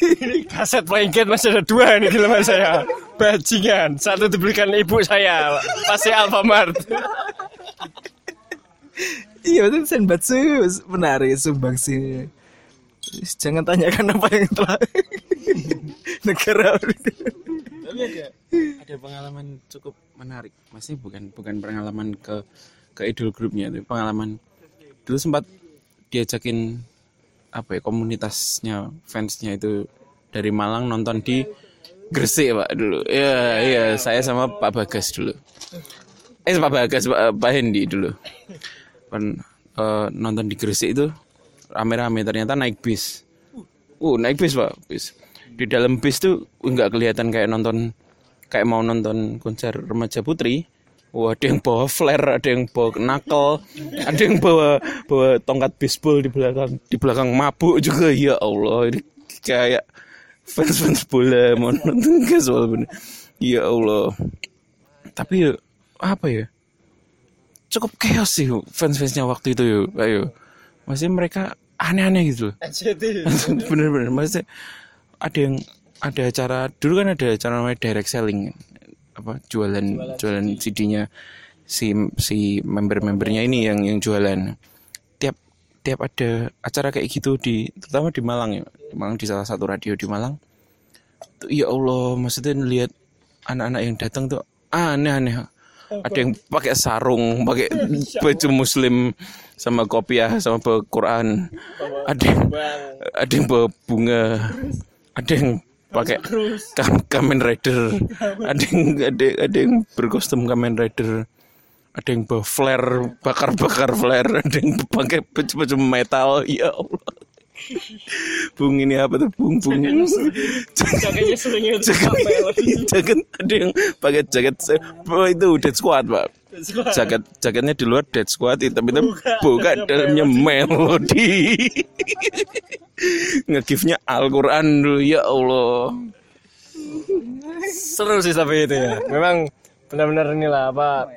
Kaset Playgate masih ada dua nih di lemari saya. Bajingan. Satu dibelikan ibu saya. Pasti Alfamart. iya itu senbatsu menarik sumbang sih jangan tanyakan apa yang telah (laughs) negara Tapi ada ada pengalaman cukup menarik. Masih bukan bukan pengalaman ke ke idol grupnya, tapi pengalaman dulu sempat diajakin apa ya komunitasnya fansnya itu dari Malang nonton di Gresik pak dulu. Iya iya saya sama Pak Bagas dulu. Eh Pak Bagas Pak, Pak Hendi dulu. Kan eh, nonton di Gresik itu rame-rame ternyata naik bis. Uh naik bis pak bis. Di dalam bis tuh nggak kelihatan kayak nonton kayak mau nonton konser remaja putri. Wah, ada yang bawa flare, ada yang bawa knuckle, ada yang bawa bawa tongkat baseball di belakang, di belakang mabuk juga. Ya Allah, ini kayak fans-fans bola mau nonton casual bener. Ya Allah. Tapi ya, apa ya? Cukup chaos sih fans-fansnya waktu itu yuk. Ayo. Masih mereka aneh-aneh gitu loh. (laughs) Bener-bener. Maksudnya ada yang ada acara dulu kan ada acara namanya direct selling apa jualan jualan CD-nya si si member-membernya ini yang yang jualan. Tiap tiap ada acara kayak gitu di terutama di Malang ya di Malang di salah satu radio di Malang. Tuh ya Allah maksudnya lihat anak-anak yang datang tuh aneh-aneh ada yang pakai sarung (laughs) pakai baju muslim sama kopiah sama bawa Quran. Ada yang ada yang bawa bunga. Ada yang pakai kam- Kamen Rider. Ada yang ada ada yang berkostum Kamen Rider. Ada yang bawa flare bakar-bakar flare. Ada yang pakai baju-baju metal. Ya Allah. Bung ini apa tuh? Bung Bung. Jaketnya seringnya itu jaket, jaket ada yang pakai jaket itu dead squad pak jaket jaketnya di luar dead squad hitam hitam buka dalamnya melodi ngegifnya Al-Quran dulu ya Allah. Seru sih tapi itu ya. Memang benar-benar inilah apa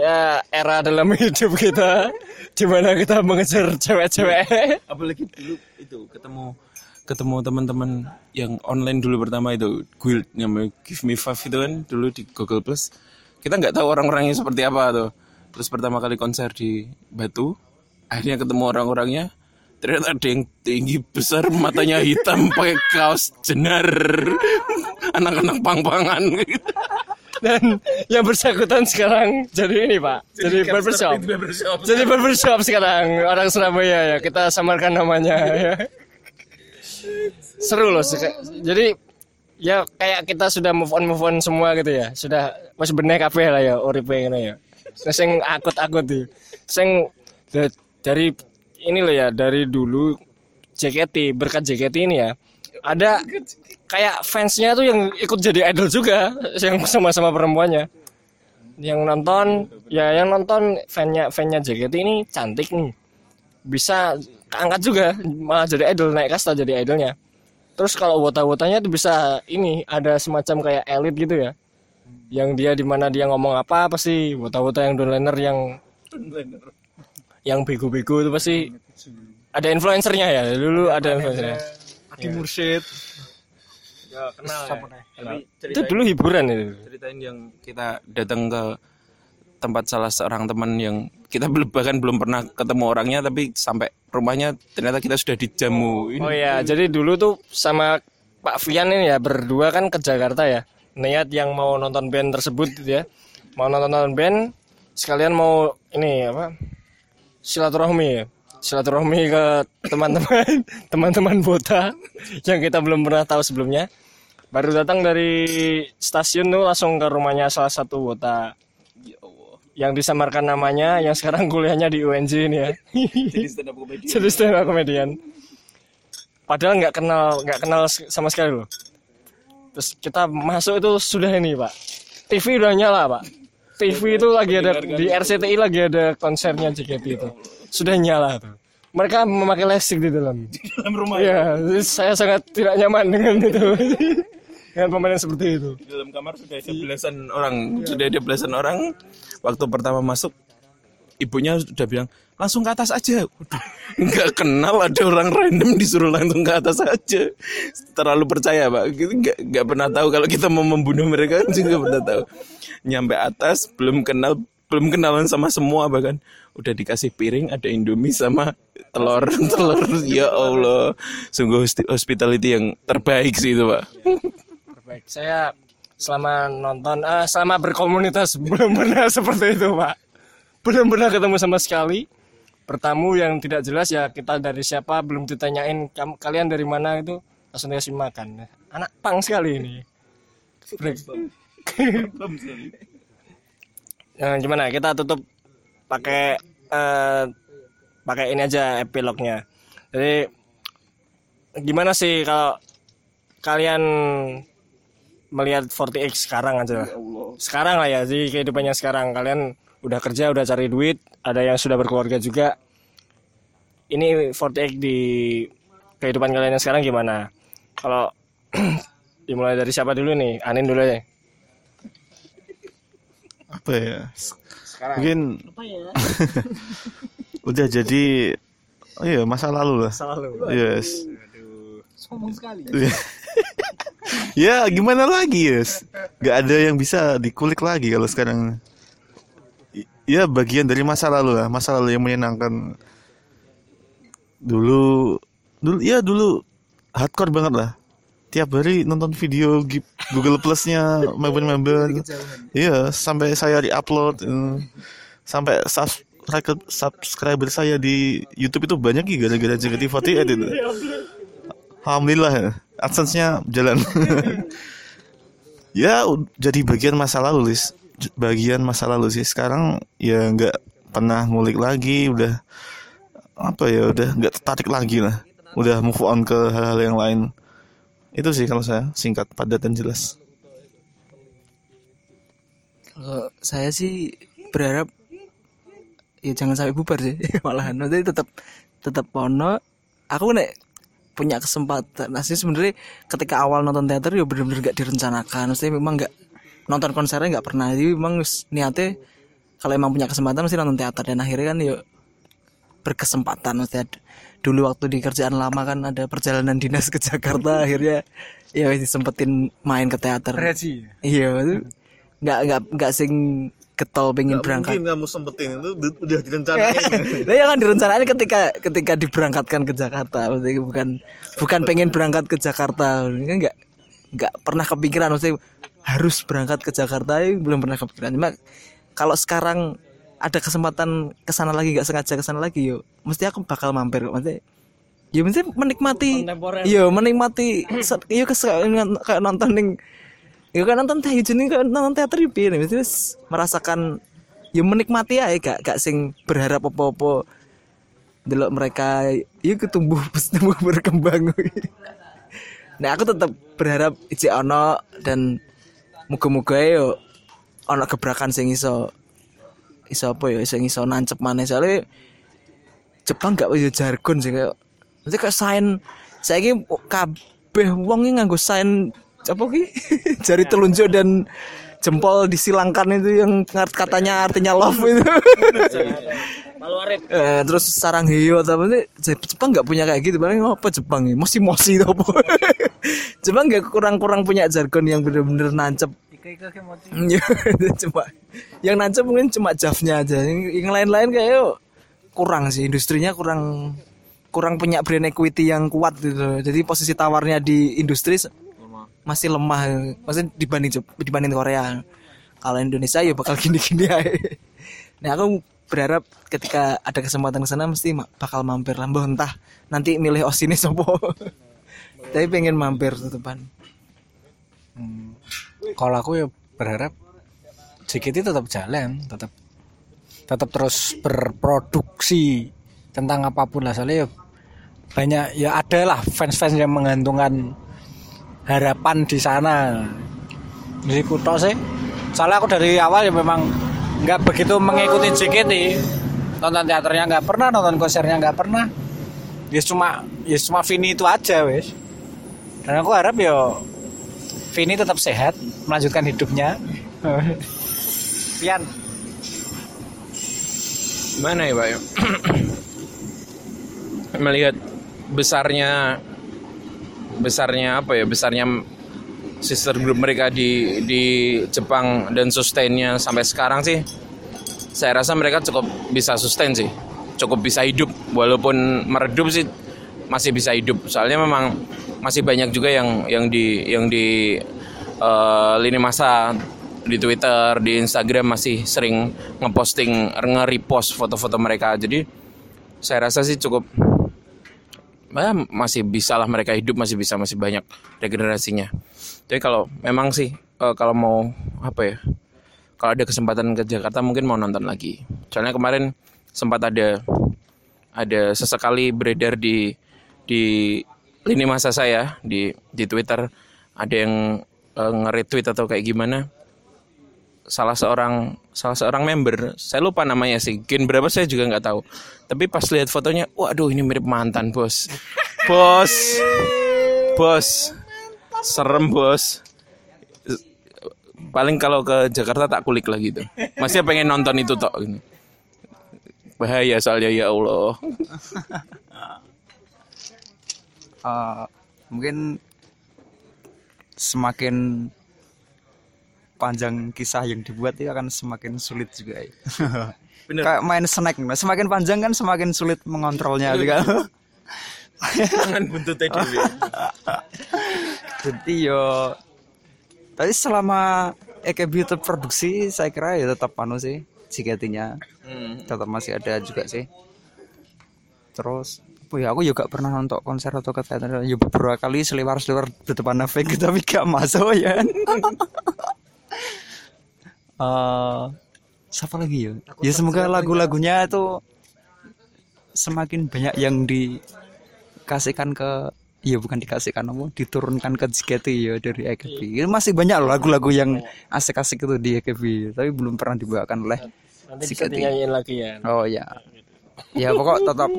ya era dalam hidup kita di mana kita mengejar cewek-cewek. Apalagi dulu itu ketemu ketemu teman-teman yang online dulu pertama itu. Guild namanya Give Me Five itu kan dulu di Google Plus kita nggak tahu orang-orangnya seperti apa tuh. Terus pertama kali konser di Batu akhirnya ketemu orang-orangnya. Ternyata ada yang tinggi besar matanya hitam (laughs) pakai kaos jenar. Anak-anak pang-pangan. Gitu. dan yang bersangkutan sekarang jadi ini pak. Jadi barbershop jadi barbershop sekarang orang Surabaya ya. Kita samarkan namanya ya. (laughs) Seru loh jadi ya kayak kita sudah move on move on semua gitu ya. Sudah masih bener kabeh lah ya uripe ngono ya. Nah, sing akut-akut tuh sing da- dari ini loh ya dari dulu JKT berkat JKT ini ya ada kayak fansnya tuh yang ikut jadi idol juga yang sama-sama perempuannya. Yang nonton ya yang nonton fannya fannya JKT ini cantik nih. Bisa keangkat juga malah jadi idol naik kasta jadi idolnya terus kalau wota-wotanya tuh bisa ini ada semacam kayak elit gitu ya. Yang dia di mana dia ngomong apa pasti wota-wota yang downliner yang yang bego-bego itu pasti ada influencernya ya? Dulu ada influencernya. Adi Mursyid. Itu dulu hiburan itu. ceritain yang kita datang ke tempat salah seorang teman yang kita belum bahkan belum pernah ketemu orangnya tapi sampai rumahnya ternyata kita sudah dijamu ini Oh ya, jadi dulu tuh sama Pak Fian ini ya berdua kan ke Jakarta ya. Niat yang mau nonton band tersebut gitu ya. Mau nonton band sekalian mau ini apa? Silaturahmi ya. Silaturahmi ke teman-teman (laughs) teman-teman Bota yang kita belum pernah tahu sebelumnya. Baru datang dari stasiun tuh langsung ke rumahnya salah satu Bota. Yang disamarkan namanya, yang sekarang kuliahnya di UNJ ini ya. Jadi stand up comedian padahal nggak kenal nggak kenal sama sekali loh. Terus kita masuk itu sudah ini pak. TV udah nyala pak. TV itu lagi ada di RCTI lagi ada konsernya JKT itu. Sudah nyala tuh mereka memakai listrik di dalam. Dalam rumah ya? saya sangat tidak nyaman dengan itu (laughs) dengan pemain seperti itu. Di dalam kamar sudah ada belasan orang. Sudah ada belasan orang. Waktu pertama masuk ibunya sudah bilang langsung ke atas aja. Waduh, (laughs) nggak kenal ada orang random disuruh langsung ke atas aja. Terlalu percaya pak. Gitu, nggak nggak pernah tahu kalau kita mau membunuh mereka (laughs) juga pernah tahu. Nyampe atas belum kenal belum kenalan sama semua bahkan. Udah dikasih piring ada indomie sama telur (laughs) telur. Ya allah. Sungguh hospitality yang terbaik sih itu pak Baik, saya selama nonton, ah, selama berkomunitas (laughs) belum pernah seperti itu, Pak. Belum pernah ketemu sama sekali. Bertamu yang tidak jelas ya kita dari siapa belum ditanyain "Kam- kalian dari mana itu langsung dikasih makan. Anak pang sekali ini. (laughs) Nah, gimana? Kita tutup pakai eh, pakai ini aja epilognya. Jadi gimana sih kalau kalian melihat 40X sekarang aja lah. Sekarang lah ya, di kehidupannya sekarang. Kalian udah kerja, udah cari duit, ada yang sudah berkeluarga juga. Ini 40X di kehidupan kalian yang sekarang gimana? Kalau (clears throat) dimulai dari siapa dulu nih? Anin dulu ya. apa ya mungkin (laughs) udah jadi oh iya masa lalu lah yes sombong sekali ya gimana lagi yes nggak ada yang bisa dikulik lagi kalau sekarang. Ya bagian dari masa lalu lah masa lalu yang menyenangkan. Dulu dulu ya dulu hardcore banget lah. Tiap hari nonton video Google Plusnya member-member iya sampai saya di-upload eh, sampai subscriber subscriber saya di YouTube itu banyak ya gara-gara JKT48 itu. Alhamdulillah ya AdSense-nya jalan. (laughs) Ya jadi bagian masa lalu Lis. Bagian masa lalu sih. Sekarang ya nggak pernah ngulik lagi. Udah apa ya udah nggak tertarik lagi lah. Udah move on ke hal-hal yang lain. Itu sih kalau saya singkat padat dan jelas. Kalau saya sih berharap ya jangan sampai bubar sih. (laughs) Malahan. Nanti tetap tetap pono aku nek punya kesempatan. Nah sih sebenarnya ketika awal nonton teater ya bener-bener gak direncanakan. Maksudnya memang gak nonton konsernya nggak pernah. Jadi memang niatnya kalau emang punya kesempatan mesti nonton teater. Dan akhirnya kan ya berkesempatan. Maksudnya dulu waktu di kerjaan lama kan ada perjalanan dinas ke Jakarta (laughs) akhirnya ya wis disempetin main ke teater. Iya itu nggak nggak nggak sing getol pengen berangkat kamu sempetin itu udah direncanain (laughs) Nah, ya kan direncanain ketika ketika diberangkatkan ke Jakarta, maksudnya bukan bukan pengen berangkat ke Jakarta, ini kan nggak nggak pernah kepikiran, maksudnya harus berangkat ke Jakarta, ya belum pernah kepikiran. Cuma kalau sekarang ada kesempatan ke sana lagi, nggak sengaja ke sana lagi, yuk, mesti aku bakal mampir, kok. maksudnya. Ya mesti menikmati, iya menikmati, iya kes- kayak nonton ning Ya kan nonton teh jenis kan nonton teater ya piye wis merasakan ya menikmati ya gak gak sing berharap apa-apa delok mereka. Ya ketumbuh tumbuh (laughs) berkembang. (laughs) Nah aku tetap berharap iji ono dan muga-muga yo ono gebrakan sing iso iso apa ya sing iso nancep maneh. Soalnya Jepang gak punya jargon sih kayak nanti kayak sign saya ini kabeh wong nganggo sign apa ki? (laughs) Jari telunjuk dan jempol disilangkan itu yang katanya artinya love itu. (laughs) Eh, terus sarang hiyo atau apa Jepang nggak punya kayak gitu paling apa Jepang ini? Mosi mosi itu apa? (laughs) Jepang nggak kurang kurang punya jargon yang bener-bener nancep. Iya, cuma yang nancep mungkin cuma javnya aja. Yang lain-lain kayak kurang sih industrinya kurang kurang punya brand equity yang kuat gitu. Jadi posisi tawarnya di industri masih lemah. Maksudnya dibanding dibanding Korea. Kalau Indonesia ya bakal gini-gini aja. Nah aku berharap ketika ada kesempatan ke sana mesti bakal mampir lah. Entah nanti milih osini sopo. (laughs) Tapi pengen mampir tetepan kalau aku ya berharap JKT tetap jalan tetap tetap terus berproduksi tentang apa pun lah. Soalnya ya banyak ya ada lah fans-fans yang menggantungkan harapan di sana. Meskipun tok sih. Soalnya aku dari awal ya memang nggak begitu mengikuti JKT nonton teaternya nggak pernah nonton konsernya nggak pernah. Ya cuma ya cuma Vini itu aja wes. Dan aku harap ya Vini tetap sehat melanjutkan hidupnya. (laughs) Pian. Mana ya Pak? (clears throat) Melihat besarnya besarnya apa ya? Besarnya sister group mereka di di Jepang dan sustainnya sampai sekarang sih. Saya rasa mereka cukup bisa sustain sih. Cukup bisa hidup walaupun meredup sih masih bisa hidup. Soalnya memang masih banyak juga yang yang di yang di eh, lini masa di Twitter di Instagram masih sering ngeposting nge-repost foto-foto mereka. Jadi saya rasa sih cukup ya, masih bisa lah mereka hidup masih bisa masih banyak regenerasinya. Jadi kalau memang sih eh, kalau mau apa ya kalau ada kesempatan ke Jakarta mungkin mau nonton lagi. Soalnya kemarin sempat ada ada sesekali beredar di di lini masa saya di di Twitter. Ada yang eh, nge-retweet atau kayak gimana. Salah seorang salah seorang member saya lupa namanya sih. Gen berapa saya juga nggak tahu tapi pas lihat fotonya waduh ini mirip mantan bos. Bos. Bos. Serem bos. Paling kalau ke Jakarta tak kulik lagi tuh. Masih pengen nonton itu tok ini bahaya soalnya ya Allah. (laughs) Eh, mungkin semakin panjang kisah yang dibuat itu akan semakin sulit juga ya. (laughs) Kayak main snack, semakin panjang kan semakin sulit mengontrolnya gitu kan. jangan buntut tadi jadi yo. Tapi selama EKB itu produksi saya kira ya tetap anu sih JKT-nya tetap masih ada juga sih. Terus apa ya aku juga pernah nonton konser atau ke teater. Ya beberapa kali seliwar seliwar di depan fake (laughs) tapi gak masuk ya (laughs) Eh, siapa lagi ya ya semoga lagu-lagunya itu semakin banyak yang dikasihkan ke ya bukan dikasihkan apa diturunkan ke JKT ya dari EKB Ini masih banyak loh lagu-lagu yang asik-asik itu di EKB tapi belum pernah dibawakan oleh Nanti bisa JKT. lagi ya. Oh ya. Ya pokok tetap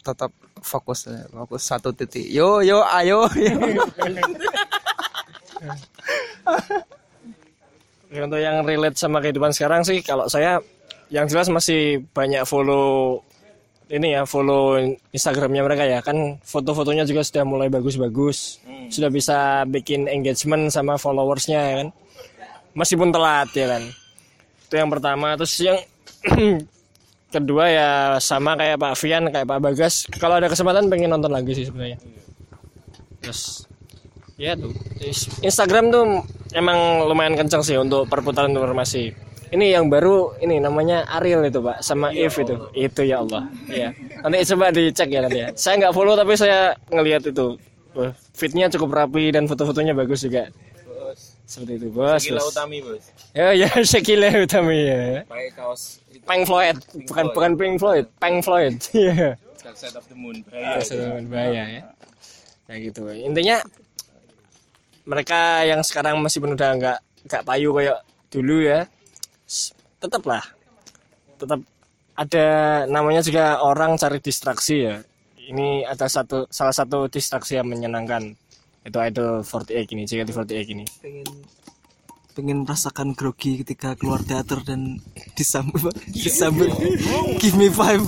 tetap fokus fokus satu titik. Yo yo ayo. Ya, (laughs) (laughs) Untuk yang relate sama kehidupan sekarang sih, kalau saya yang jelas masih banyak follow ini ya follow Instagramnya mereka ya. Kan foto-fotonya juga sudah mulai bagus-bagus. Sudah bisa bikin engagement sama followersnya ya kan. Meskipun telat ya kan. Itu yang pertama. Terus yang (clears throat) kedua ya sama kayak Pak Fian kayak Pak Bagas. Kalau ada kesempatan pengen nonton lagi sih sebenarnya. Terus ya tuh. Instagram tuh emang lumayan kencang sih untuk perputaran informasi. Ini yang baru ini namanya Ariel itu pak sama If itu. Itu ya Allah. Ya nanti coba dicek ya nanti ya. Saya nggak follow tapi saya ngelihat itu. Fitnya cukup rapi dan foto-fotonya bagus juga. Seperti itu bos. Gila bos. Utami bos. ya ya (laughs) Shakila Utami ya. Pakai kaos Pink Floyd. Bukan bukan Pink Floyd. Pink Floyd. Iya. Dark Side of the Moon. Keseruan bahaya ya. Ya gitu. Intinya mereka yang sekarang masih udah nggak nggak payu kayak dulu ya. s- Tetaplah. Tetap ada namanya juga orang cari distraksi ya. Ini ada satu salah satu distraksi yang menyenangkan. Itu Idol 48 ini, JKT48 ini. pengen pengen merasakan grogi ketika keluar teater dan disambut disambut give me five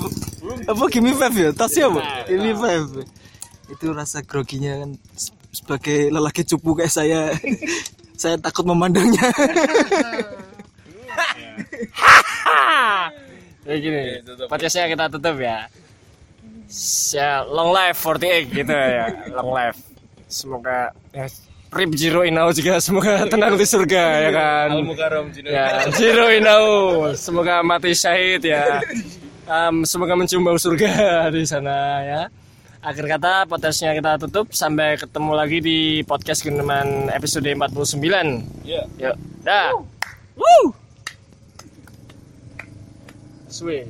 apa give me five ya tasnya apa give me five itu rasa groginya kan sebagai lelaki cupu kayak saya (laughs) saya takut memandangnya (laughs) Ya gini, podcastnya kita tutup ya. Ya, long life 48 gitu ya, long life. Semoga ya, Rip Jiro Inau juga semoga (laughs) tenang di surga ya kan. Mukarom Jino. Ya, Jiro Inau semoga mati syahid ya. Em, semoga mencium bau surga di sana ya. Akhir kata podcastnya kita tutup sampai ketemu lagi di podcast Geneman episode 49. Iya. Yuk, dah. Woo! Sweet.